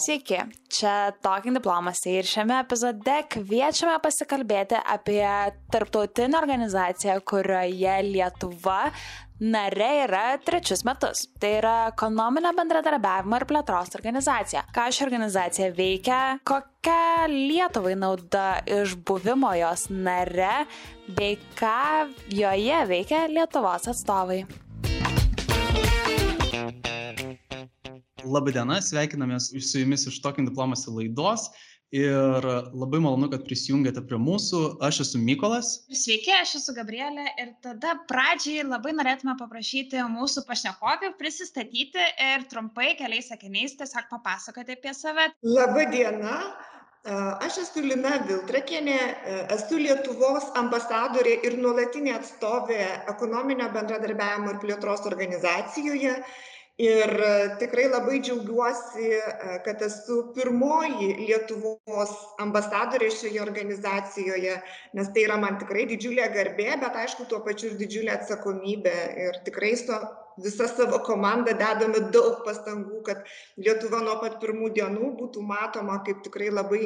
Sveiki, čia Talking Diplomacy ir šiame epizode kviečiame pasikalbėti apie tarptautinę organizaciją, kurioje Lietuva nare yra trečius metus. Tai yra ekonominio bendradarbiavimo ir plėtros organizacija. Ką ši organizacija veikia, kokia Lietuvai nauda iš buvimo jos nare, bei ką joje veikia Lietuvos atstovai. Labadiena, sveikinamės su jumis iš Tokin Diplomacy laidos ir labai malonu, kad prisijungėte prie mūsų. Aš esu Mykolas. Sveiki, aš esu Gabrielė ir tada pradžiai labai norėtume paprašyti mūsų pašnekovį prisistatyti ir trumpai keliais sakiniais tiesiog papasakoti apie save. Labadiena, Aš esu Lina Viltrakienė, esu Lietuvos ambasadorė ir nuolatinė atstovė ekonominio bendradarbiavimo ir plėtros organizacijoje ir e, tikrai labai džiaugiuosi e, kad esu pirmoji lietuvos ambasadorė šioje organizacijoje nes tai yra man tikrai didžiulė garbė bet aišku tuo pačiu ir didžiulė atsakomybė. Ir tikrai su visa savo komanda dedame daug pastangų kad lietuva nuo pat pirmų dienų būtų matoma kaip tikrai labai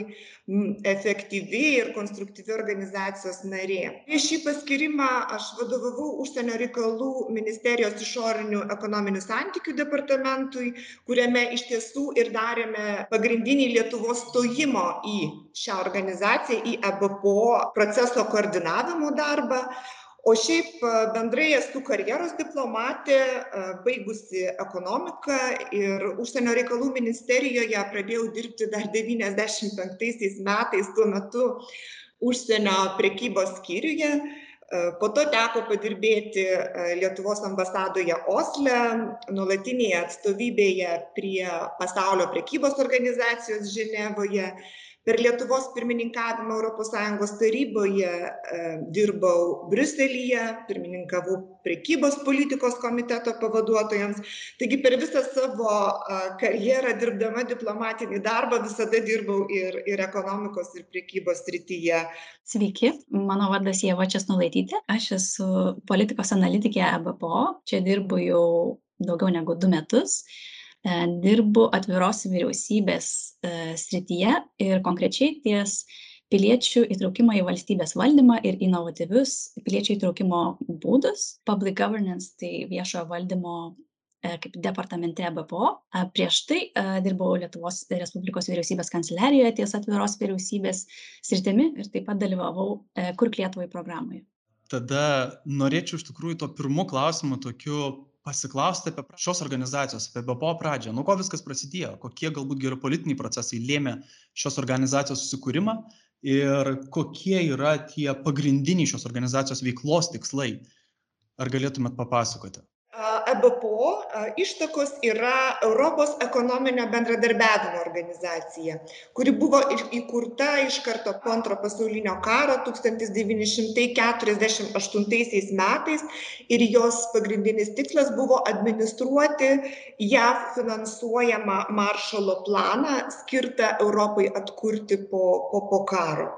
efektyvi ir konstruktyvi organizacijos narė. Prieš šį paskyrimą aš vadovavau užsienio reikalų ministerijos išorinių ekonominių santykių departamentui kuriame iš tiesų ir darėme pagrindinį lietuvos stojimo į šią organizaciją į ebpo proceso koordinavimo darbą o šiaip bendrai esu karjeros diplomatė baigusi ekonomiką ir užsienio reikalų ministerijoje pradėjau dirbti dar devyniasdešim penktaisiais metais tuo metu užsienio prekybos skyriuje. Po to teko padirbėti lietuvos ambasadoje osle nuolatinėje atstovybėje prie pasaulio prekybos organizacijos ženevoje per lietuvos pirmininkavimą europos sąjungos taryboje dirbau briuselyje pirmininkavau prekybos politikos komiteto pavaduotojams. Taigi per visą savo karjerą dirbdama diplomatinį darbą visada dirbau ir ir ekonomikos ir prekybos srityje. Sveiki mano vardas ieva česnulaitytė. Aš esu politikos analitikė ebpo čia dirbu jau daugiau negu du metus. E, dirbu atviros vyriausybės e, srityje ir konkrečiai ties piliečių įtraukimą į valstybės valdymą ir inovatyvius piliečių įtraukimo būdus. Public governance tai viešojo valdymo e, kaip departamente BPO. Prieš tai dirbau Lietuvos Respublikos vyriausybės kanceliarijoje ties atviros vyriausybės sritimi ir taip pat dalyvavau Kurk Lietuvai programoje. Tada norėčiau iš tikrųjų to pirmu klausimu tokiu pasiklausti apie šios organizacijos, apie BPO pradžią, nuo ko viskas prasidėjo, kokie galbūt geopolitiniai procesai lėmė šios organizacijos susikūrimą ir kokie yra tie pagrindiniai šios organizacijos veiklos tikslai. Ar galėtumėt papasakoti? Ebpo ištakos yra europos ekonominio bendradarbiavimo organizacija kuri buvo įkurta iš karto po antro pasaulinio karo tūkstantis devyni šimtai keturiasdešim aštuntaisiais metais ir jos pagrindinis tikslas buvo administruoti jav finansuojamą maršalo planą skirtą europai atkurti po po po karo.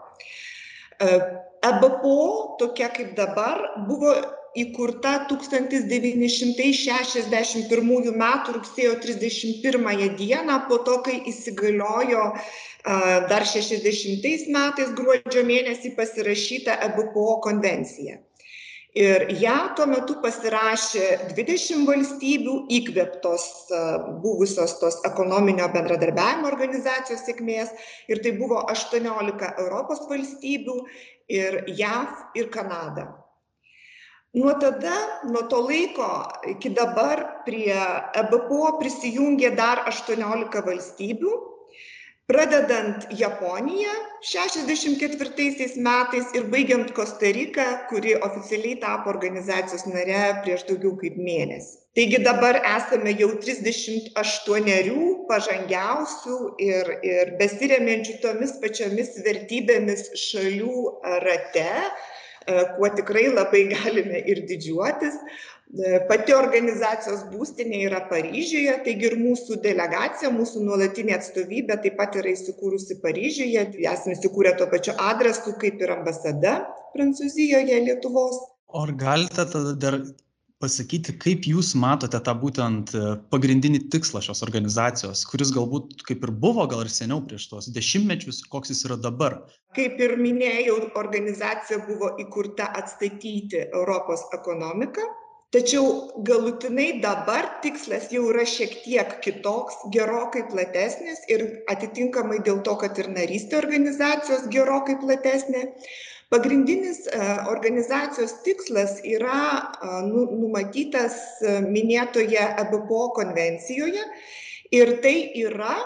Ebpo tokia kaip dabar buvo įkurta tūkstantis devyni šimtai šešiasdešim pirmųjų metų rugsėjo trisdešim pirmąją dieną po to kai įsigaliojo dar šešiasdešimtais metais gruodžio mėnesį pasirašyta ebpo konvencija. Ir ją tuo metu pasirašė dvidešim valstybių įkvėptos buvusios tos ekonominio bendradarbiavimo organizacijos sėkmės. Ir tai buvo aštuoniolika europos valstybių ir jav ir kanada nuo tada nuo to laiko iki dabar prie ebpo prisijungė dar aštuoniolika valstybių pradedant japonija šešiasdešim ketvirtaisiais metais ir baigiant kosta rika kuri oficialiai tapo organizacijos nare prieš daugiau kaip mėnesį. Taigi dabar esame jau trisdešimt aštuonerių pažangiausių ir ir besiremiančių tomis pačiomis vertybėmis šalių rate kuo tikrai labai galime ir didžiuotis. E, pati organizacijos būstinė yra Paryžiuje, taigi ir mūsų delegacija, mūsų nuolatinė atstovybė taip pat yra įsikūrusi Paryžiuje. Esame įsikūrę tuo pačiu adresu kaip ir ambasada Prancūzijoje, Lietuvos. Ar galite tada dar pasakyti, kaip jūs matote tą būtent e, pagrindinį tikslą šios organizacijos, kuris galbūt kaip ir buvo, gal ir seniau prieš tuos dešimtmečius, koks jis yra dabar? Kaip ir minėjau, organizacija buvo įkurta atstatyti Europos ekonomiką, tačiau galutinai dabar tikslas jau yra šiek tiek kitoks, gerokai platesnis ir atitinkamai dėl to, kad ir narystė organizacijos gerokai platesnė pagrindinis e, organizacijos tikslas yra nu, numatytas e, minėtoje EBPO konvencijoje. Ir tai yra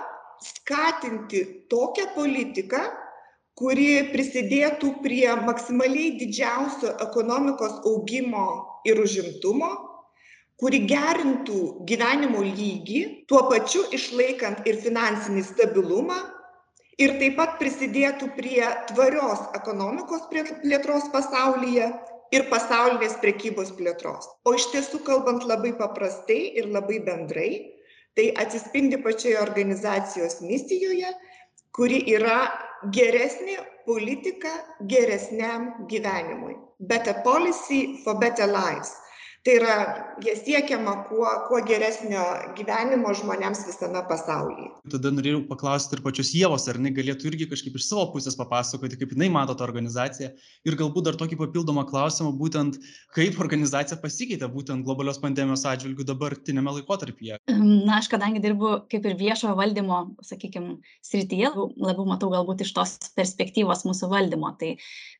skatinti tokią politiką, kuri prisidėtų prie maksimaliai didžiausio ekonomikos augimo ir užimtumo, kuri gerintų gyvenimo lygį, tuo pačiu išlaikant ir finansinį stabilumą ir taip pat prisidėtų prie tvarios ekonomikos plėtros pasaulyje ir pasaulinės prekybos plėtros. O iš tiesų, kalbant labai paprastai ir labai bendrai, tai atsispindi pačioje organizacijos misijoje, kuri yra geresnė politika geresniam gyvenimui. Better policy for better lives tai yra ja siekiama kuo kuo geresnio gyvenimo žmonėms visame pasaulyje. Tada norėjau paklausti ir pačios ievos ar jinai galėtų irgi kažkaip iš savo pusės papasakoti kaip jinai mato tą organizaciją. Ir galbūt dar tokį papildomą klausimą būtent kaip organizacija pasikeitė būtent globalios pandemijos atžvilgiu dabartiniame laikotarpyje. Na aš kadangi dirbu kaip ir viešojo valdymo sakykim srityje labiau matau galbūt iš tos perspektyvos mūsų valdymo. Tai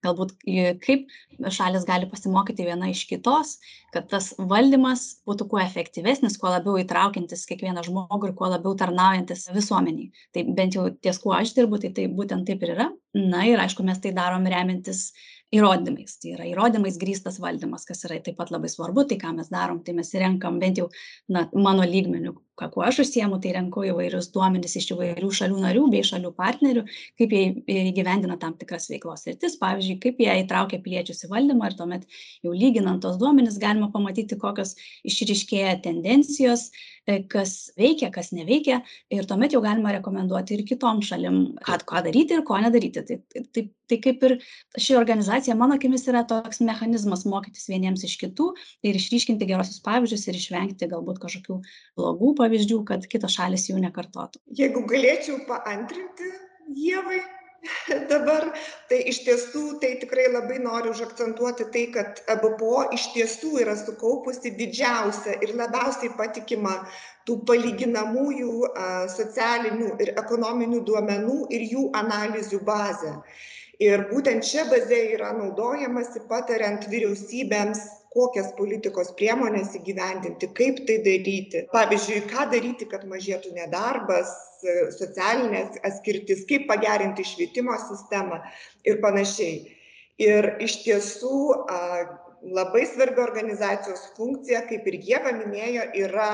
galbūt kaip šalys gali pasimokyti viena iš kitos kad tas valdymas būtų kuo efektyvesnis, kuo labiau įtraukiantis kiekvieną žmogų ir kuo labiau tarnaujantis visuomeniai. Tai bent jau ties kuo aš dirbu, tai tai būtent taip ir yra. Na ir aišku, mes tai darom remiantis įrodymais. Tai yra įrodymais grįstas valdymas, kas yra taip pat labai svarbu, tai ką mes darom, tai mes renkam bent jau na, mano lygmenių, ką, kuo aš užsiemu, tai renku įvairius duomenis iš įvairių šalių narių bei šalių partnerių, kaip jie įgyvendina tam tikras veiklos rytis, pavyzdžiui, kaip jie įtraukia piliečius į valdymą ir tuomet jau lyginant tos duomenis galima pamatyti, kokios išriškėja tendencijos, e, kas veikia, kas neveikia ir tuomet jau galima rekomenduoti ir kitom šalim, ką, ką daryti ir ko nedaryti. Tai, tai, tai, tai kaip ir ši organizacija, mano akimis, yra toks mechanizmas mokytis vieniems iš kitų ir išryškinti gerosius pavyzdžius ir išvengti galbūt kažkokių blogų pavyzdžių pavyzdžių, kad kitos šalis jų nekartotų. Jeigu galėčiau paantrinti Dievai dabar, tai iš tiesų tai tikrai labai noriu užakcentuoti tai, kad EBPO iš tiesų yra sukaupusi didžiausią ir labiausiai patikimą tų palyginamųjų socialinių ir ekonominių duomenų ir jų analizių bazę. Ir būtent čia bazė yra naudojamasi patariant vyriausybėms kokias politikos priemones įgyvendinti, kaip tai daryti. Pavyzdžiui, ką daryti, kad mažėtų nedarbas, socialinė atskirtis, kaip pagerinti švietimo sistemą ir panašiai. Ir iš tiesų labai svarbi organizacijos funkcija, kaip ir jie paminėjo, yra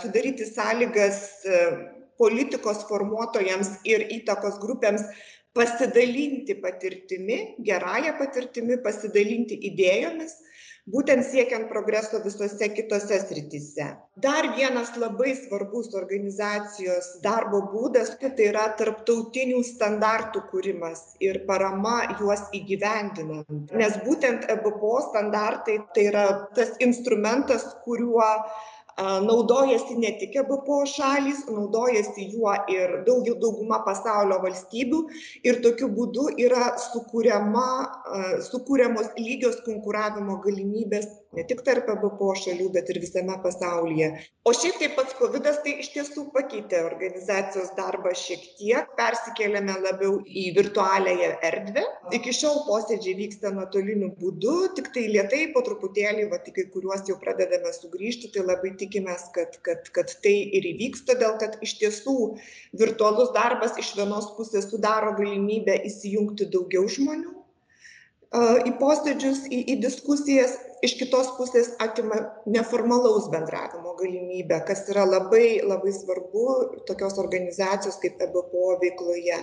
sudaryti sąlygas politikos formuotojams ir įtakos grupėms pasidalinti patirtimi, gerąją patirtimi, pasidalinti idėjomis būtent siekiant progreso visose kitose srityse. Dar vienas labai svarbus organizacijos darbo būdas tai yra tarptautinių standartų kūrimas ir parama juos įgyvendinant. Nes būtent ebpo standartai tai yra tas instrumentas kuriuo naudojasi ne tik ebpo šalys naudojasi juo ir daugiau dauguma pasaulio valstybių. Ir tokiu būdu yra sukuriama sukuriamos lygios konkuravimo galimybės ne tik tarp ebpo šalių bet ir visame pasaulyje. O šiaip tai pats kovidas tai iš tiesų pakeitė organizacijos darbą šiek tiek. Persikėlėme labiau į virtualiąją erdvę. Iki šiol posėdžiai vyksta nuotoliniu būdu tiktai lėtai po truputėlį vat į kai kuriuos jau pradedame sugrįžti tai labai tikimės kad kad kad tai ir įvyks todėl kad iš tiesų virtualus darbas iš vienos pusės sudaro galimybę įsijungti daugiau žmonių į posėdžius į į diskusijas iš kitos pusės atima neformalaus bendravimo galimybę kas yra labai labai svarbu tokios organizacijos kaip ebpo veikloje.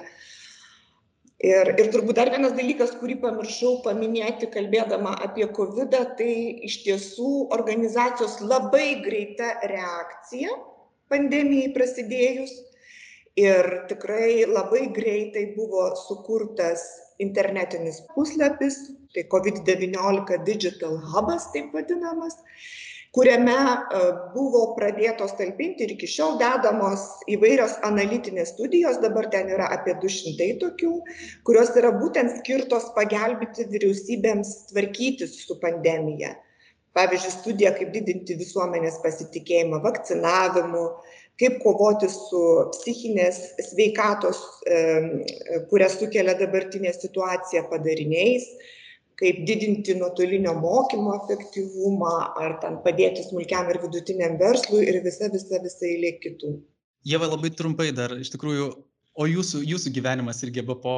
Ir ir turbūt dar vienas dalykas kurį pamiršau paminėti kalbėdama apie kovidą tai iš tiesų organizacijos labai greita reakcija pandemijai prasidėjus. Ir tikrai labai greitai buvo sukurtas internetinis puslapis, tai COVID-19 Digital Hubas taip vadinamas, kuriame e, buvo pradėtos talpinti ir iki šiol dedamos įvairios analitinės studijos, dabar ten yra apie 200 tokių, kurios yra būtent skirtos pagelbėti vyriausybėms tvarkytis su pandemija. Pavyzdžiui, studija, kaip didinti visuomenės pasitikėjimą vakcinavimu, kaip kovoti su psichinės sveikatos, kurią sukelia dabartinė situacija padariniais, kaip didinti nuotolinio mokymo efektyvumą ar ten padėti smulkiam ir vidutiniam verslui ir visa visa visa eilė kitų. Ieva labai trumpai dar iš tikrųjų o jūsų jūsų gyvenimas irgi po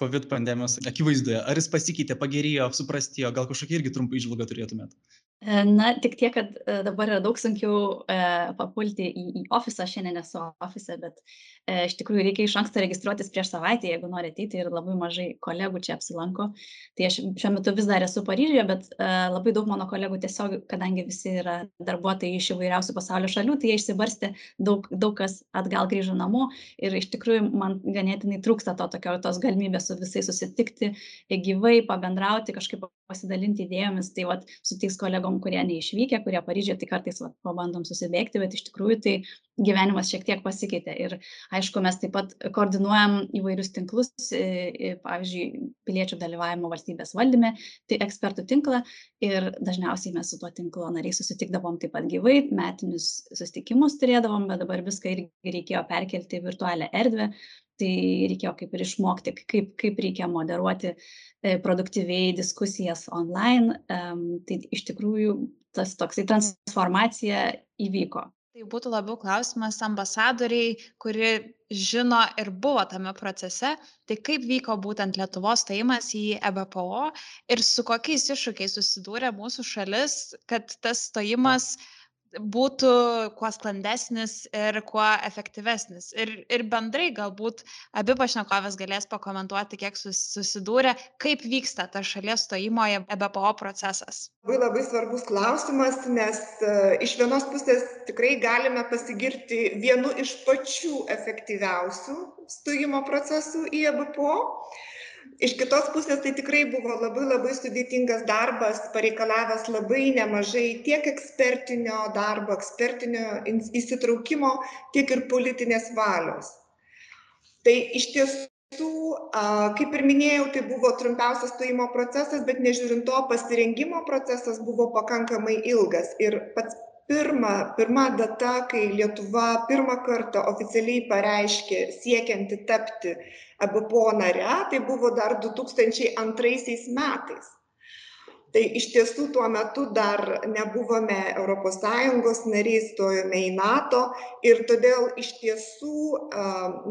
covid pandemijos akivaizdoje ar jis pasikeitė pagerėjo suprastėjo gal kažkokią irgi trumpą įžvalgą turėtumėt na, tik tiek, kad e, dabar yra daug sunkiau e, papulti į, į ofisą, šiandien esu ofise, bet e, iš tikrųjų reikia iš anksto registruotis prieš savaitę, jeigu nori ateiti ir labai mažai kolegų čia apsilanko. Tai aš šiuo metu vis dar esu Paryžiuje, bet e, labai daug mano kolegų tiesiog, kadangi visi yra darbuotojai iš įvairiausių pasaulio šalių, tai jie išsibarsti, daug, daug kas atgal grįžo namo ir iš tikrųjų man ganėtinai trūksta to tokio, tos galimybės su visais susitikti gyvai, pabendrauti, kažkaip pasidalinti idėjomis. Tai vat, su tais kolegom kurie neišvykę kurie paryžiuje tai kartais vat pabandom susibėgti bet iš tikrųjų tai gyvenimas šiek tiek pasikeitė ir aišku mes taip pat koordinuojam įvairius tinklus pavyzdžiui piliečių dalyvavimo valstybės valdyme tai ekspertų tinklą ir dažniausiai mes su tuo tinklo nariais susitikdavom taip pat gyvai metinius susitikimus turėdavom bet dabar viską irgi reikėjo perkelti į virtualią erdvę tai reikėjo kaip ir išmokti, kaip, kaip reikia moderuoti e, produktyviai diskusijas online. Tai iš tikrųjų tas toksai transformacija įvyko. Tai būtų labiau klausimas ambasadoriai, kuri žino ir buvo tame procese, tai kaip vyko būtent Lietuvos stojimas į EBPO ir su kokiais iššūkiais susidūrė mūsų šalis, kad tas stojimas uh, būtų kuo sklandesnis ir kuo efektyvesnis. Ir, ir bendrai galbūt abi pašnekovės galės pakomentuoti, kiek susidūrė, kaip vyksta ta šalies stojimo į EBPO procesas. Labai labai svarbus klausimas, nes uh, iš vienos pusės tikrai galime pasigirti vienu iš pačių efektyviausių stojimo procesų į EBPO. Iš kitos pusės tai tikrai buvo labai labai sudėtingas darbas pareikalavęs labai nemažai tiek ekspertinio darbo ekspertinio įsitraukimo tiek ir politinės valios. Tai iš tiesų kaip ir minėjau tai buvo trumpiausias stojimo procesas bet nežiūrint to pasirengimo procesas buvo pakankamai ilgas ir pats pirma pirma data kai lietuva pirmą kartą oficialiai pareiškė siekianti tapti ebpo nare tai buvo dar du tūkstančiai antraisiais metais. Tai iš tiesų tuo metu dar nebuvome europos sąjungos nariai stojome į nato ir todėl iš tiesų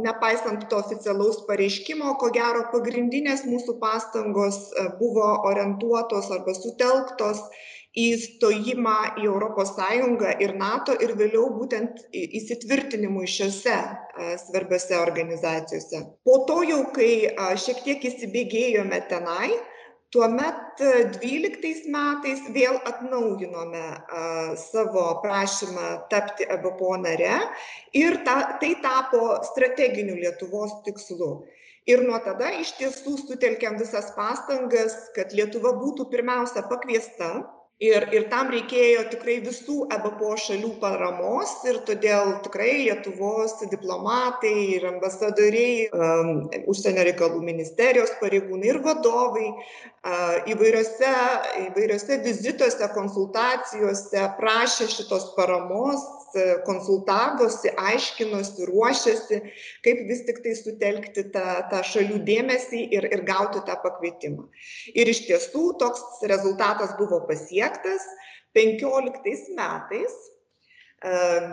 nepaisant to oficialaus pareiškimo ko gero pagrindinės mūsų pastangos buvo orientuotos arba sutelktos įstojimą į europos sąjungą ir nato ir vėliau būtent įsitvirtinimui šiose svarbiose organizacijose. Po to jau kai šiek tiek įsibėgėjome tenai tuomet dvyliktais metais vėl atnaujinome savo prašymą tapti ebpo nare ir ta tai tapo strateginiu lietuvos tikslu. Ir nuo tada iš tiesų sutelkėm visas pastangas kad lietuva būtų pirmiausia pakviesta ir ir tam reikėjo tikrai visų ebpo šalių paramos ir todėl tikrai lietuvos diplomatai ir ambasadoriai užsienio reikalų ministerijos pareigūnai ir vadovai įvairiuose įvairiuose vizituose konsultacijose prašė šitos paramos konsultavosi aiškinosi ruošėsi kaip vis tiktai sutelkti tą tą šalių dėmesį ir ir gauti tą pakvietimą. Ir iš tiesų toks rezultatas buvo pasiektas penkioliktais metais.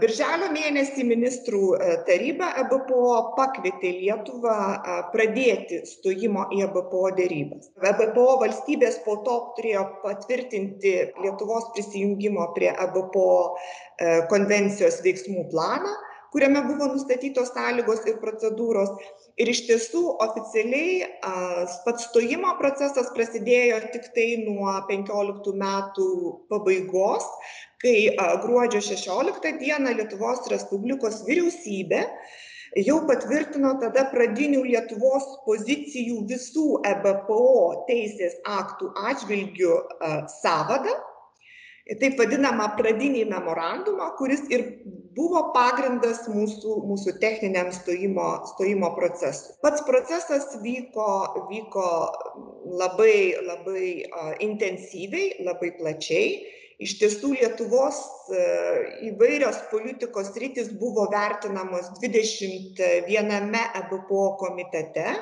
Birželio mėnesį ministrų taryba ebpo pakvietė lietuvą pradėti stojimo į ebpo derybas. Ebpo valstybės po to turėjo patvirtinti lietuvos prisijungimo prie ebpo konvencijos veiksmų planą kuriame buvo nustatytos sąlygos ir procedūros. Ir iš tiesų oficialiai pats stojimo procesas prasidėjo tiktai nuo penkioliktų metų pabaigos kai gruodžio šešioliktą dieną lietuvos respublikos vyriausybė jau patvirtino tada pradinių lietuvos pozicijų visų ebpo teisės aktų atžvilgiu sąvadą. Taip vadinamą pradinį memorandumą kuris ir buvo pagrindas mūsų mūsų techniniam stojimo stojimo procesui. Pats procesas vyko vyko labai labai intensyviai labai plačiai. Iš tiesų lietuvos įvairios politikos sritys buvo vertinamos dvidešimt viename ebpo komitete.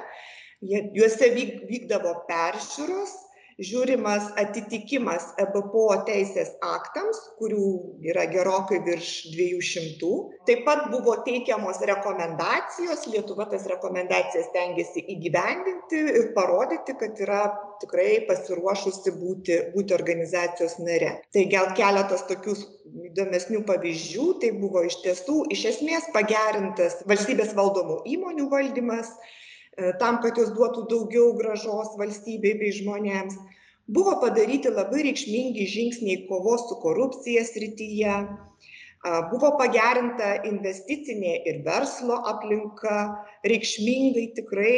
Jie juose vyk vykdavo peržiūros žiūrimas atitikimas ebpo teisės aktams kurių yra gerokai virš dviejų šimtų. Taip pat buvo teikiamos rekomendacijos lietuva tas rekomendacijas stengėsi įgyvendinti ir parodyti kad yra tikrai pasiruošusi būti būti organizacijos nare. Tai gal keletas tokių įdomesnių pavyzdžių. Tai buvo iš tiesų iš esmės pagerintas valstybės valdomų įmonių valdymas tam, kad jos duotų daugiau gražos valstybei bei žmonėms. Buvo padaryti labai reikšmingi žingsniai kovos su korupcija srityje, buvo pagerinta investicinė ir verslo aplinka, reikšmingai tikrai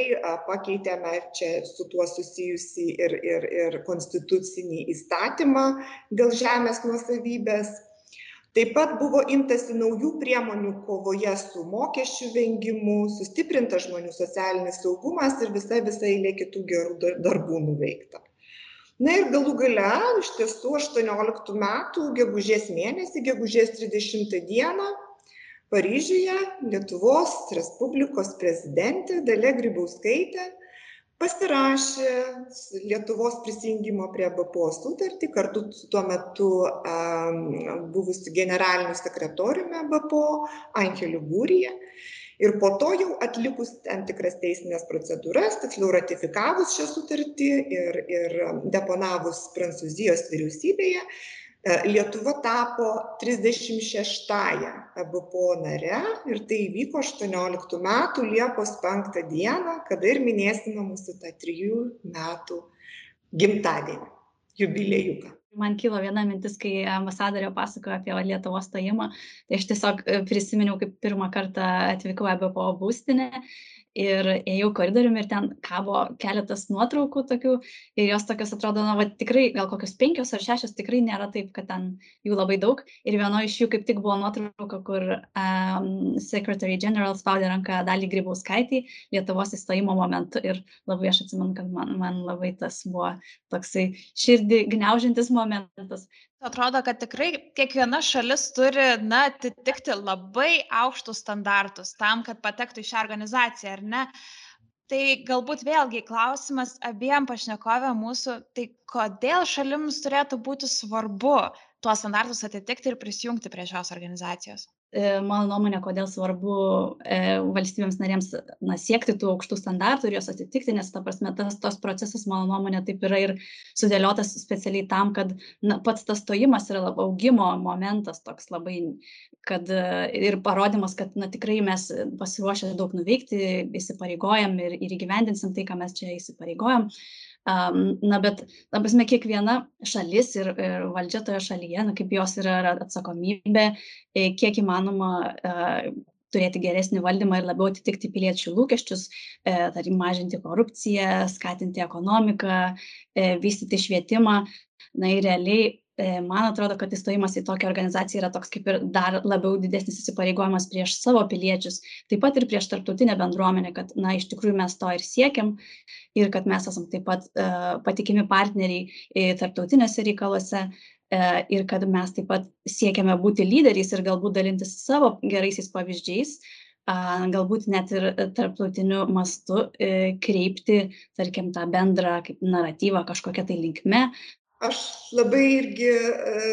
pakeitėme čia su tuo susijusi ir, ir, ir konstitucinį įstatymą dėl žemės nuosavybės taip pat buvo imtasi naujų priemonių kovoje su mokesčių vengimu sustiprintas žmonių socialinis saugumas ir visa visa eilė kitų gerų darbų nuveikta. Na ir galų gale iš tiesų aštuonioliktų metų gegužės mėnesį gegužės trisdešimtą dieną paryžiuje lietuvos respublikos prezidentė dalia grybauskaitė pasirašė lietuvos prisijungimo prie bpo sutartį kartu su tuo metu buvusiu generaliniu sekretoriumi bpo angeliu gurija ir po to jau atlikus tam tikras teisines procedūras tiksliau ratifikavus šią sutartį ir ir deponavus prancūzijos vyriausybėje lietuva tapo trisdešimt šeštąja ebpo nare ir tai įvyko aštuonioliktų metų liepos penktą dieną kada ir minėsime mūsų tą trijų metų gimtadienį jubiliejuką man kilo viena mintis kai ambasadorė pasakojo apie lietuvos stojimą. Tai aš tiesiog e, prisiminiau kaip pirmą kartą atvykau į ebpo būstinę ir ėjau koridoriumi ir ten kabo keletas nuotraukų tokių ir jos tokios atrodo na va tikrai gal kokios penkios ar šešios tikrai nėra taip kad ten jų labai daug. Ir vienoj iš jų kaip tik buvo nuotrauka kur um, secretary general spaudė ranką daliai grybauskaitei lietuvos įstojimo momentu ir labai aš atsimenu kad man man labai tas buvo toksai širdį gniaužiantis momentas atrodo kad tikrai kiekviena šalis turi na atitikti labai aukštus standartus tam kad patektų į šią organizaciją ar ne? Tai galbūt vėlgi klausimas abiem pašnekovėm mūsų tai kodėl šalims turėtų būti svarbu tuos standartus atitikti ir prisijungti prie šios organizacijos mano nuomonė, kodėl svarbu e, valstybėms narėms na, siekti tų aukštų standartų ir juos atitikti, nes ta prasme, tas tos procesas, mano nuomonė, taip yra ir sudėliotas specialiai tam, kad na, pats tas stojimas yra labai augimo momentas toks labai, kad e, ir parodimas, kad na, tikrai mes pasiruošę daug nuveikti, įsipareigojam ir, ir įgyvendinsim tai, ką mes čia įsipareigojam. Na, bet, ta prasme, kiekviena šalis ir, ir valdžia toje šalyje, na, kaip jos yra atsakomybė, e, kiek įmanoma turėti geresnį valdymą ir labiau atitikti piliečių lūkesčius, e, tarkim, mažinti korupciją, skatinti ekonomiką, e, vystyti švietimą. Na ir realiai E, man atrodo, kad įstojimas į tokią organizaciją yra toks kaip ir dar labiau didesnis įsipareigojimas prieš savo piliečius, taip pat ir prieš tarptautinę bendruomenę, kad, na, iš tikrųjų mes to ir siekiam ir kad mes esam taip pat uh, patikimi partneriai tarptautinėse reikaluose uh, ir kad mes taip pat siekiame būti lyderiais ir galbūt dalintis savo geraisiais pavyzdžiais, galbūt net ir tarptautiniu mastu kreipti, tarkim, tą bendrą kaip naratyvą kažkokią tai linkme, aš labai irgi e,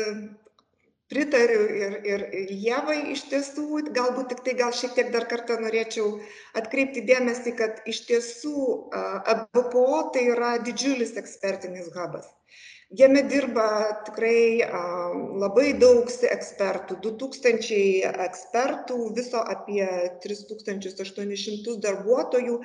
pritariu ir, ir Jėvai iš tiesų, galbūt tik tai gal šiek tiek dar kartą norėčiau atkreipti dėmesį, kad iš tiesų ABPO tai yra didžiulis ekspertinis hubas. Jame dirba tikrai labai daug ekspertų, 2000 ekspertų, viso apie 3800 darbuotojų.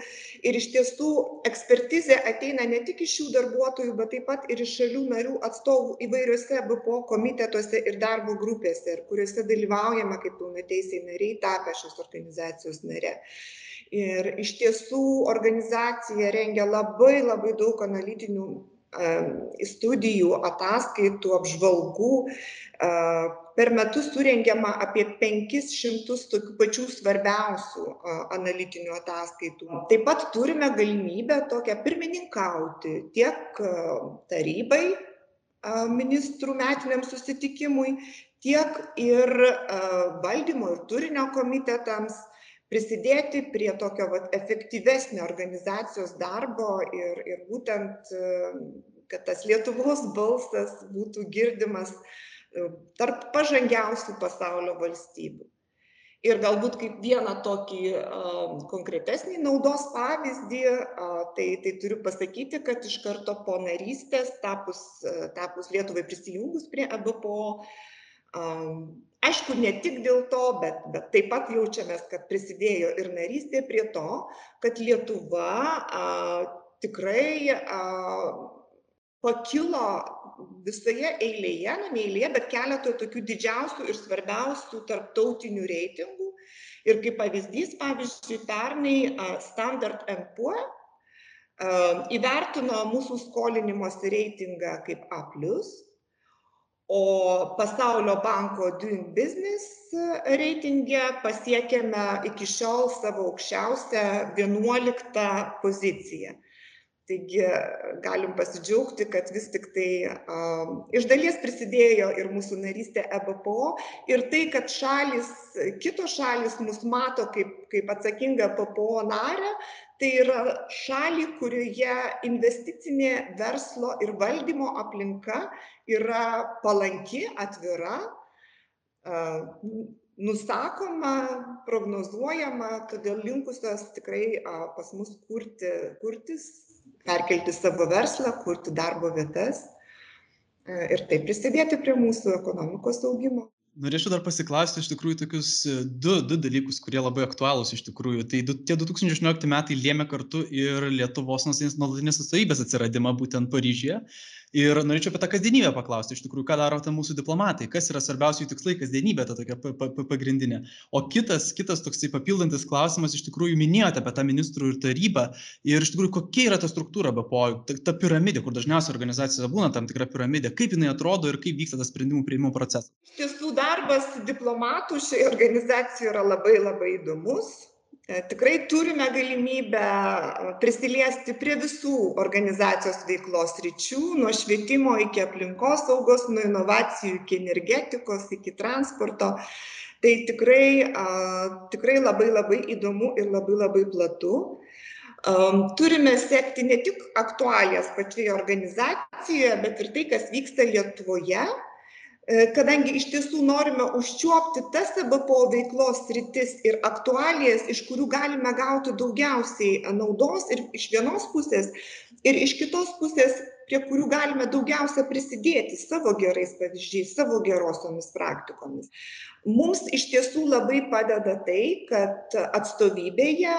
Ir iš tiesų ekspertizė ateina ne tik iš šių darbuotojų, bet taip pat ir iš šalių narių atstovų įvairiuose BPO komitetuose ir darbo grupėse, kuriuose dalyvaujame kaip pilnateisiai nariai tapę šios organizacijos nare. Ir iš tiesų organizacija rengia labai labai daug analitinių studijų, ataskaitų, apžvalgų. Per metus surengiama apie 500 tokių pačių svarbiausių analitinių ataskaitų. Taip pat turime galimybę tokią pirmininkauti tiek tarybai ministrų metiniam susitikimui, tiek ir valdymo ir turinio komitetams prisidėti prie tokio vat efektyvesnio organizacijos darbo ir ir būtent kad tas lietuvos balsas būtų girdimas tarp pažangiausių pasaulio valstybių. Ir galbūt kaip vieną tokį uh, konkretesnį naudos pavyzdį, uh, tai, tai turiu pasakyti, kad iš karto po narystės, tapus, uh, tapus Lietuvai prisijungus prie EBPO, Aišku, ne tik dėl to, bet, bet taip pat jaučiamės, kad prisidėjo ir narystė prie to, kad Lietuva a, tikrai a, pakilo visoje eilėje, na ne eilėje, bet keletoje tokių didžiausių ir svarbiausių tarptautinių reitingų. Ir kaip pavyzdys, pavyzdžiui, pernai Standard Poor įvertino mūsų skolinimosi reitingą kaip A o pasaulio banko doing business reitinge pasiekėme iki šiol savo aukščiausią vienuoliktą poziciją. Taigi galim pasidžiaugti, kad vis tik tai um, iš dalies prisidėjo ir mūsų narystė EBPO ir tai, kad šalis, kitos šalis mus mato kaip, kaip atsakingą PPO narę, tai yra šalį, kurioje investicinė verslo ir valdymo aplinka yra palanki, atvira, nusakoma, prognozuojama, todėl linkusios tikrai pas mus kurti, kurtis, perkelti savo verslą, kurti darbo vietas ir taip prisidėti prie mūsų ekonomikos augimo norėčiau dar pasiklausti iš tikrųjų tokius e, du du dalykus kurie labai aktualūs iš tikrųjų. Tai du tie du tūkstančiai aštuoniolikti metai lėmė kartu ir lietuvos nuolatinės atstovybės atsiradimą būtent paryžiuje ir norėčiau apie tą kasdienybę paklausti iš tikrųjų ką daro ten mūsų diplomatai? Kas yra svarbiausi jų tikslai kasdienybė ta tokia pa pa pagrindinė? O kitas kitas toksai papildantis klausimas iš tikrųjų minėjote apie tą ministrų ir tarybą. Ir iš tikrųjų kokia yra ta struktūra bpo ta ta piramidė kur dažniausiai organizacijose būna tam tikra piramidė. Kaip jinai atrodo ir kaip vyksta tas sprendimų priėmimo procesas? Iš tiesų darbas diplomatų šioje organizacijoje yra labai labai įdomus tikrai turime galimybę e, prisiliesti prie visų organizacijos veiklos ryčių, nuo švietimo iki aplinkosaugos, nuo inovacijų iki energetikos, iki transporto. Tai tikrai, tikrai labai labai įdomu ir labai labai platu. Turime sekti ne tik aktualijas pačioje organizacijoje, bet ir tai, kas vyksta Lietuvoje E, kadangi iš tiesų norime užčiuopti tas ebpo veiklos sritis ir aktualijas iš kurių galime gauti daugiausiai naudos ir iš vienos pusės ir iš kitos pusės prie kurių galime daugiausia prisidėti savo gerais pavyzdžiais savo gerosiomis praktikomis. Mums iš tiesų labai padeda tai kad atstovybėje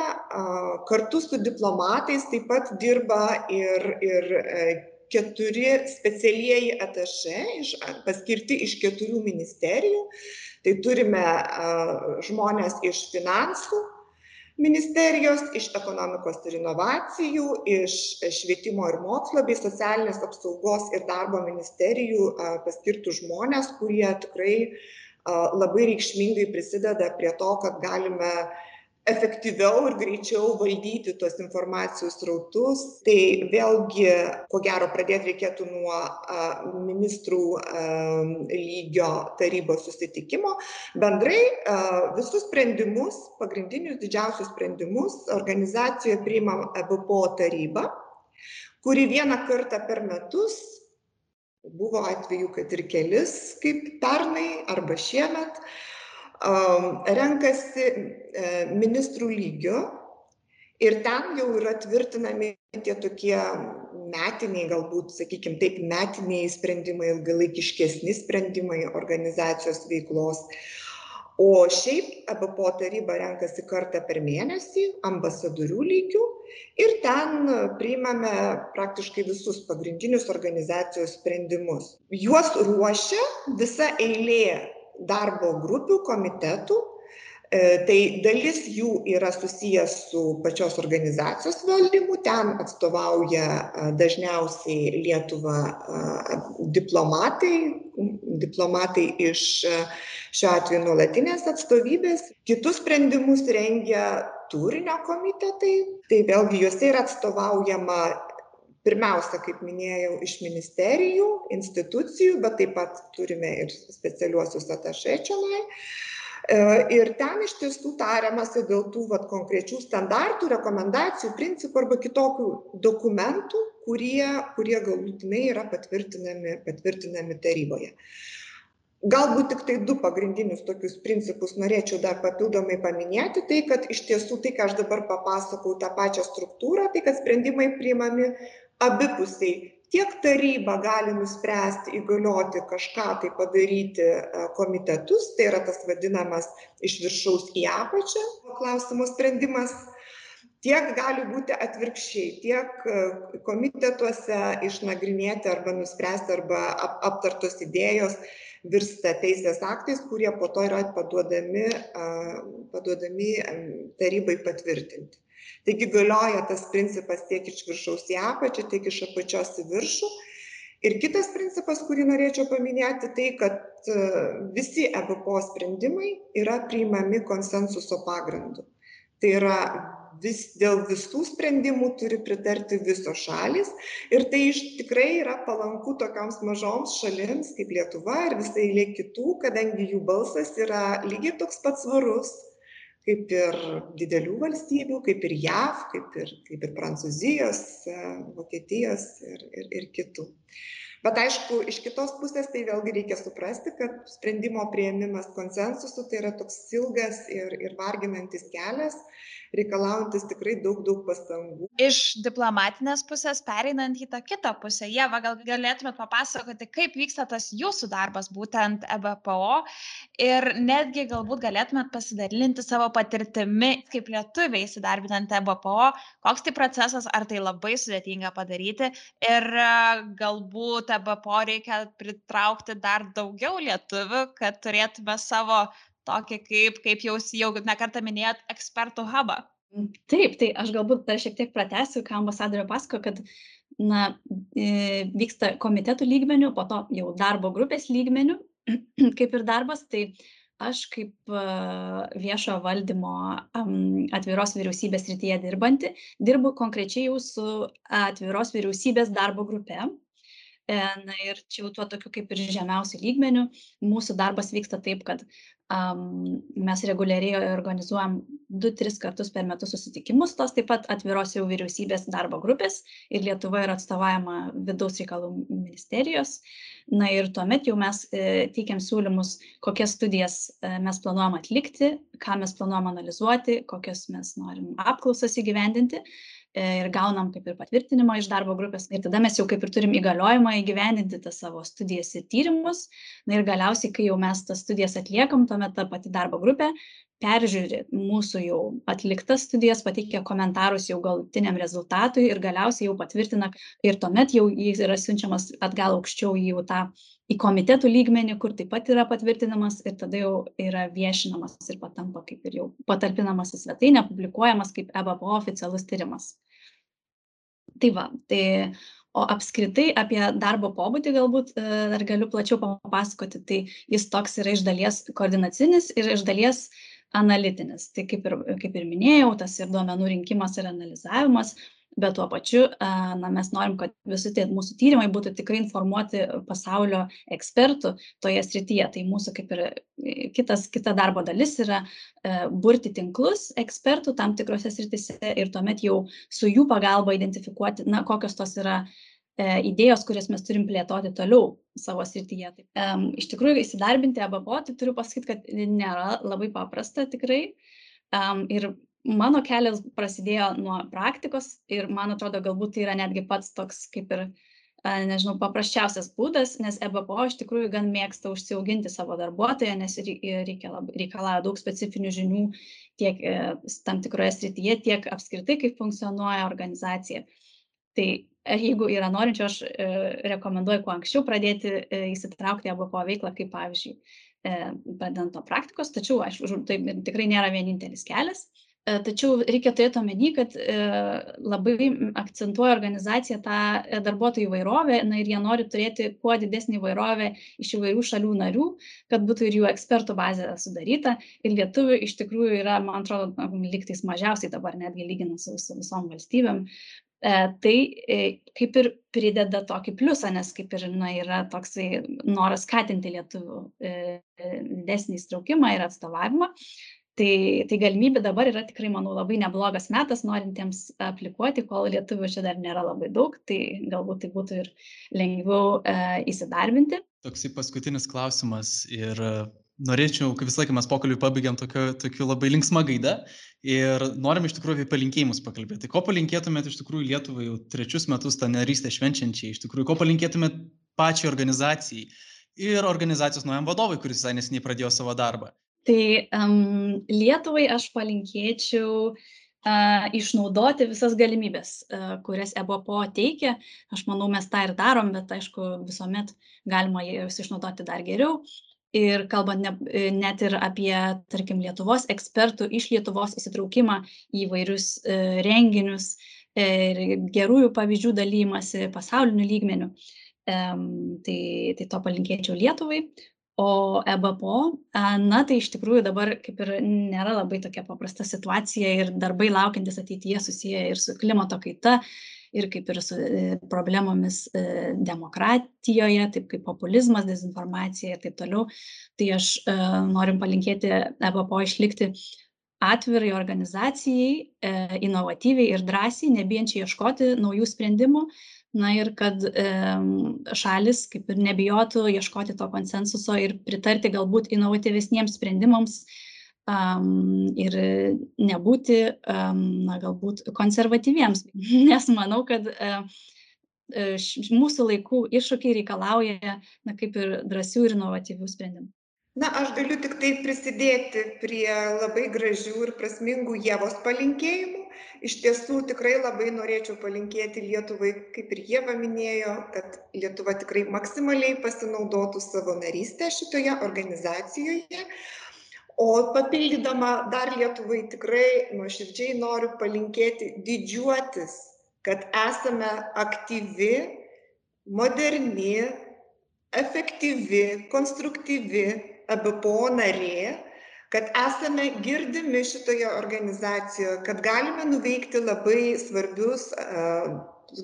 kartu su diplomatais taip pat dirba ir ir e, keturi specialieji atašė iš, paskirti iš keturių ministerijų. Tai turime žmonės iš finansų ministerijos, iš ekonomikos ir inovacijų, iš švietimo ir mokslo bei socialinės apsaugos ir darbo ministerijų paskirtų žmonės, kurie tikrai labai reikšmingai prisideda prie to, kad galime efektyviau ir greičiau valdyti tuos informacijos srautus. Tai vėlgi ko gero pradėt reikėtų nuo a ministrų a lygio tarybos susitikimo. Bendrai a visus sprendimus pagrindinius didžiausius sprendimus organizacijoje priima ebpo taryba kuri vieną kartą per metus buvo atvejų kad ir kelis kaip pernai arba šiemet renkasi e, ministrų lygiu ir ten jau yra tvirtinami tie tokie metiniai, galbūt, sakykime, taip, metiniai sprendimai, ilgalaikiškesni sprendimai organizacijos veiklos. O šiaip EBPO taryba renkasi kartą per mėnesį ambasadorių lygių ir ten priimame praktiškai visus pagrindinius organizacijos sprendimus. Juos ruošia visa eilė darbo grupių, komitetų, E, tai dalis jų yra susijęs su pačios organizacijos valdymu, ten atstovauja dažniausiai Lietuva diplomatai, diplomatai iš šiuo atveju nuolatinės atstovybės. Kitus sprendimus rengia turinio komitetai, tai vėlgi juose yra atstovaujama pirmiausia, kaip minėjau, iš ministerijų, institucijų, bet taip pat turime ir specialiuosius atašečiamai. E, ir ten iš tiesų tariamasi dėl tų vat, konkrečių standartų, rekomendacijų, principų arba kitokių dokumentų, kurie, kurie galutinai yra patvirtinami, patvirtinami taryboje. Galbūt tik tai du pagrindinius tokius principus norėčiau dar papildomai paminėti, tai kad iš tiesų tai, ką aš dabar papasakau, tą pačią struktūrą, tai kad sprendimai priimami abipusiai. Tiek taryba gali nuspręsti įgalioti kažką tai padaryti e, komitetus, tai yra tas vadinamas iš viršaus į apačią klausimo sprendimas, tiek gali būti atvirkščiai, tiek e, komitetuose išnagrinėti arba nuspręsti arba ap, aptartos idėjos virsta teisės aktais, kurie po to yra paduodami, paduodami tarybai patvirtinti taigi galioja tas principas tiek iš viršaus į apačią tiek iš apačios į viršų. Ir kitas principas kurį norėčiau paminėti tai kad e, visi ebpo sprendimai yra priimami konsensuso pagrindu. Tai yra vis dėl visų sprendimų turi pritarti visos šalys. Ir tai iš tikrai yra palanku tokioms mažoms šalims kaip lietuva ir visa eilė kitų kadangi jų balsas yra lygiai toks pat svarus kaip ir didelių valstybių, kaip ir JAV, kaip ir, kaip ir Prancūzijos, e, Vokietijos ir, ir, ir kitų. Bet aišku, iš kitos pusės tai vėlgi reikia suprasti, kad sprendimo prieimimas konsensusu tai yra toks ilgas ir, ir varginantis kelias reikalaujantis tikrai daug, daug pastangų. Iš diplomatinės pusės pereinant į tą kitą pusę, Jeva, gal galėtumėt papasakoti, kaip vyksta tas jūsų darbas būtent EBPO ir netgi galbūt galėtumėt pasidalinti savo patirtimi, kaip lietuviai įsidarbinant EBPO, koks tai procesas, ar tai labai sudėtinga padaryti ir e, galbūt EBPO reikia pritraukti dar daugiau lietuvių, kad turėtume savo tokį kaip, kaip jau, jau nekartą minėjot, ekspertų hubą. Mm, taip, tai aš galbūt dar šiek tiek pratęsiu, ką ambasadorė pasako, kad na, vyksta komitetų lygmenių, po to jau darbo grupės lygmenių, kaip ir darbas, tai aš kaip viešo valdymo atviros vyriausybės rytyje dirbanti, dirbu konkrečiai jau su atviros vyriausybės darbo grupe. E, na ir čia jau tuo tokiu kaip ir žemiausiu lygmeniu mūsų darbas vyksta taip, kad Um, mes reguliariai organizuojam 2-3 kartus per metus susitikimus, tos taip pat atviros jau vyriausybės darbo grupės ir Lietuva yra atstovavama vidaus reikalų ministerijos. Na ir tuomet jau mes e, teikiam siūlymus, kokias studijas e, mes planuojam atlikti, ką mes planuojam analizuoti, kokias mes norim apklausas įgyvendinti. E, ir gaunam kaip ir patvirtinimą iš darbo grupės. Ir tada mes jau kaip ir turim įgaliojimą įgyvendinti tas savo studijas ir tyrimus. Na ir galiausiai, kai jau mes tas studijas atliekam, tuomet ta pati darbo grupė peržiūri mūsų jau atliktas studijas, pateikia komentarus jau galutiniam rezultatui ir galiausiai jau patvirtina ir tuomet jau jis yra siunčiamas atgal aukščiau į jau tą į komitetų lygmenį, kur taip pat yra patvirtinamas ir tada jau yra viešinamas ir patampa kaip ir jau patalpinamas į svetainę, publikuojamas kaip EBPO oficialus tyrimas. Tai va, tai o apskritai apie darbo pobūdį galbūt e, dar galiu plačiau papasakoti, tai jis toks yra iš dalies koordinacinis ir iš dalies analitinis. Tai kaip ir, kaip ir minėjau, tas ir duomenų rinkimas ir analizavimas, bet tuo pačiu na, mes norim, kad visi tie mūsų tyrimai būtų tikrai informuoti pasaulio ekspertų toje srityje. Tai mūsų kaip ir kitas, kita darbo dalis yra burti tinklus ekspertų tam tikrose srityse ir tuomet jau su jų pagalba identifikuoti, na, kokios tos yra idėjos, kurias mes turim plėtoti toliau savo srityje. Iš tikrųjų, įsidarbinti ABPO, tai turiu pasakyti, kad nėra labai paprasta tikrai. Ir mano kelias prasidėjo nuo praktikos ir man atrodo, galbūt tai yra netgi pats toks kaip ir nežinau, paprasčiausias būdas, nes EBPO iš tikrųjų gan mėgsta užsiauginti savo darbuotoją, nes reikalauja daug specifinių žinių tiek e, tam tikroje srityje, tiek apskritai, kaip funkcionuoja organizacija. Tai e, jeigu yra norinčių, aš e, rekomenduoju kuo anksčiau pradėti įsitraukti EBPO veiklą, kaip pavyzdžiui, pradedant nuo praktikos, tačiau, aišku, tai tikrai nėra vienintelis kelias. E, tačiau reikia turėti omeny, kad e, labai akcentuoja organizacija tą e, darbuotojų įvairovę na, ir jie nori turėti kuo didesnį įvairovę iš įvairių šalių narių, kad būtų ir jų ekspertų bazė sudaryta. Ir lietuvių iš tikrųjų yra, man atrodo, liktais mažiausiai dabar netgi lyginant su visom valstybėm. E, tai e, kaip ir prideda tokį pliusą, nes kaip ir na, yra toksai noras skatinti lietuvių e, didesnį įstraukimą ir atstovavimą. Tai, tai galimybė dabar yra tikrai, manau, labai neblogas metas norintiems aplikuoti, kol lietuvių čia dar nėra labai daug, tai galbūt tai būtų ir lengviau e, įsidarbinti. Toksai paskutinis klausimas ir norėčiau, kaip visą laiką mes pokalbį pabaigiam tokiu, tokiu labai linksma gaida ir norim iš tikrųjų apie palinkėjimus pakalbėti. Ko palinkėtumėt iš tikrųjų Lietuvai jau trečius metus tą narystę švenčiančiai, iš tikrųjų, ko palinkėtumėt pačiai organizacijai ir organizacijos naujam vadovui, kuris visai nesiniai pradėjo savo darbą. Tai um, Lietuvai aš palinkėčiau uh, išnaudoti visas galimybės, uh, kurias EBPO teikia. Aš manau, mes tą ir darom, bet aišku, visuomet galima jas išnaudoti dar geriau. Ir kalbant ne, net ir apie, tarkim, Lietuvos ekspertų iš Lietuvos įsitraukimą į vairius uh, renginius ir gerųjų pavyzdžių dalymasi pasauliniu lygmeniu. Tai, tai to palinkėčiau Lietuvai o ebpo na tai iš tikrųjų dabar kaip ir nėra labai tokia paprasta situacija ir darbai laukiantys ateityje susiję ir su klimato kaita ir kaip ir su e, problemomis e, demokratijoje, taip kaip populizmas, dezinformacija ir taip toliau. Tai aš e, norim palinkėti EBPO išlikti atvirai organizacijai, inovatyviai ir drąsiai, nebijančiai ieškoti naujų sprendimų, na ir kad šalis kaip ir nebijotų ieškoti to konsensuso ir pritarti galbūt inovatyvesniems sprendimams ir nebūti, na, galbūt konservatyviems, nes manau, kad e, e, mūsų laikų iššūkiai reikalauja, na, kaip ir drąsių ir inovatyvių sprendimų. Na aš galiu tiktai prisidėti prie labai gražių ir prasmingų ievos palinkėjimų. Iš tiesų tikrai labai norėčiau palinkėti lietuvai kaip ir ieva minėjo kad lietuva tikrai maksimaliai pasinaudotų savo naryste šitoje organizacijoje o papildydama dar lietuvai tikrai nuoširdžiai noriu palinkėti didžiuotis kad esame aktyvi moderni efektyvi konstruktyvi ebpo narė kad esame girdimi šitoje organizacijoje kad galime nuveikti labai svarbius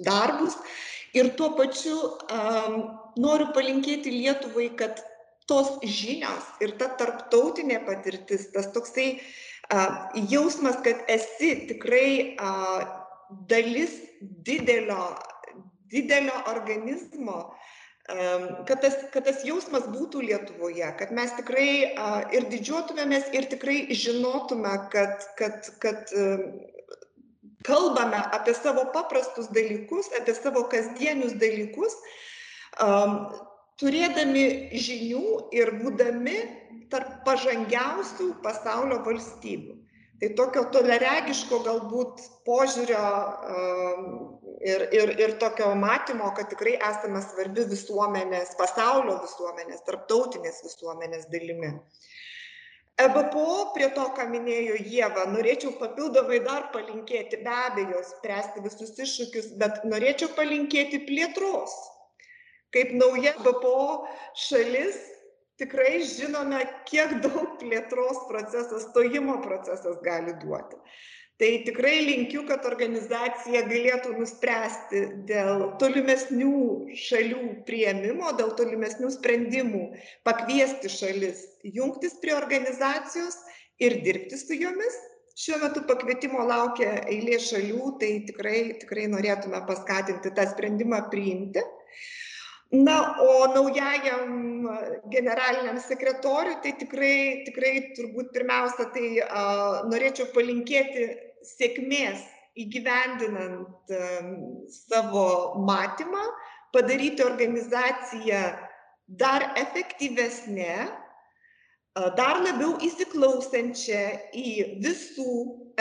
darbus. Ir tuo pačiu noriu palinkėti lietuvai kad tos žinios ir ta tarptautinė patirtis tas toksai jausmas kad esi tikrai dalis didelio didelio organizmo kad tas, kad tas jausmas būtų Lietuvoje, kad mes tikrai ir didžiuotumėmės ir tikrai žinotume, kad, kad, kad kalbame apie savo paprastus dalykus, apie savo kasdienius dalykus, turėdami žinių ir būdami tarp pažangiausių pasaulio valstybių tai tokio toliaregiško galbūt požiūrio ir, ir, ir tokio matymo, kad tikrai esame svarbi visuomenės, pasaulio visuomenės, tarptautinės visuomenės dalimi. EBPO prie to, ką minėjo Jėva, norėčiau papildomai dar palinkėti, be abejo, spręsti visus iššūkius, bet norėčiau palinkėti plėtros. Kaip nauja BPO šalis, tikrai žinome, kiek daug plėtros procesas, stojimo procesas gali duoti. Tai tikrai linkiu, kad organizacija galėtų nuspręsti dėl tolimesnių šalių prieimimo, dėl tolimesnių sprendimų, pakviesti šalis jungtis prie organizacijos ir dirbti su jomis. Šiuo metu pakvietimo laukia eilė šalių, tai tikrai, tikrai norėtume paskatinti tą sprendimą priimti. Na, o naujajam generaliniam sekretoriui, tai tikrai, tikrai turbūt pirmiausia, tai norėčiau palinkėti sėkmės įgyvendinant savo matymą, padaryti organizaciją dar efektyvesnė, dar labiau įsiklausančią į visų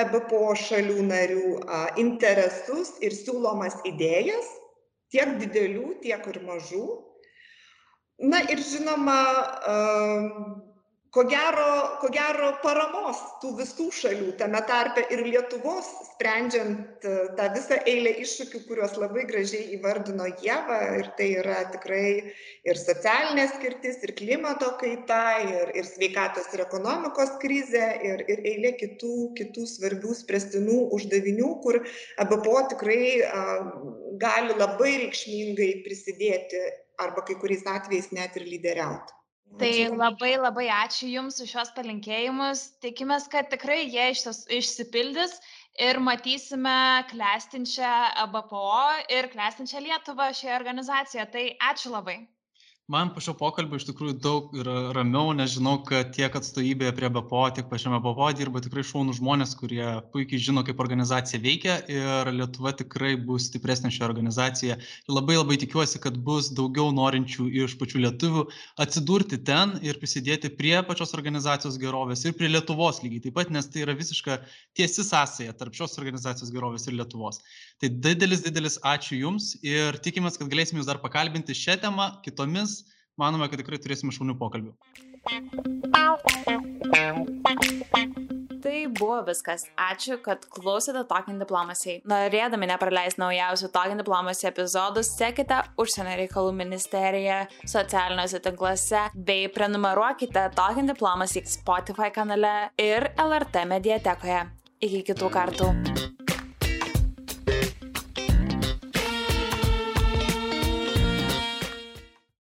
EBPO šalių narių interesus ir siūlomas idėjas, tiek didelių, tiek ir mažų. Na ir žinoma, ko gero ko gero paramos tų visų šalių tame tarpe ir lietuvos sprendžiant e, tą visą eilę iššūkių kuriuos labai gražiai įvardino ieva ir tai yra tikrai ir socialinė skirtis ir klimato kaita ir ir sveikatos ir ekonomikos krizė ir ir eilė kitų kitų svarbių spręstinų uždavinių kur ebpo tikrai a gali labai reikšmingai prisidėti arba kai kuriais atvejais net ir lyderiauti Tai labai labai ačiū Jums už šios palinkėjimus. Tikimės, kad tikrai jie išsipildys ir matysime klestinčią BPO ir klestinčią Lietuvą šioje organizacijoje. Tai ačiū labai man po šio pokalbio iš tikrųjų daug yra ramiau nes žinau kad tiek atstovybėje prie bpo tiek pačiame bpo dirba tikrai šaunūs žmonės kurie puikiai žino kaip organizacija veikia ir lietuva tikrai bus stipresnė šioje organizacijoje. Ir labai labai tikiuosi kad bus daugiau norinčių iš pačių lietuvių atsidurti ten ir prisidėti prie pačios organizacijos gerovės ir prie lietuvos lygiai taip pat nes tai yra visiška tiesi sąsaja tarp šios organizacijos gerovės ir lietuvos. Tai didelis didelis ačiū jums ir tikimės kad galėsim jus dar pakalbinti šia tema kitomis manome, kad tikrai turėsime šaunių pokalbių. Tai buvo viskas. Ačiū, kad klausėte Talking Diplomacy. Norėdami nepraleisti naujausių Talking Diplomacy epizodų, sekite Užsienio reikalų ministeriją socialiniuose tinkluose bei prenumeruokite Talking Diplomacy Spotify kanale ir LRT mediatekoje. Iki kitų kartų.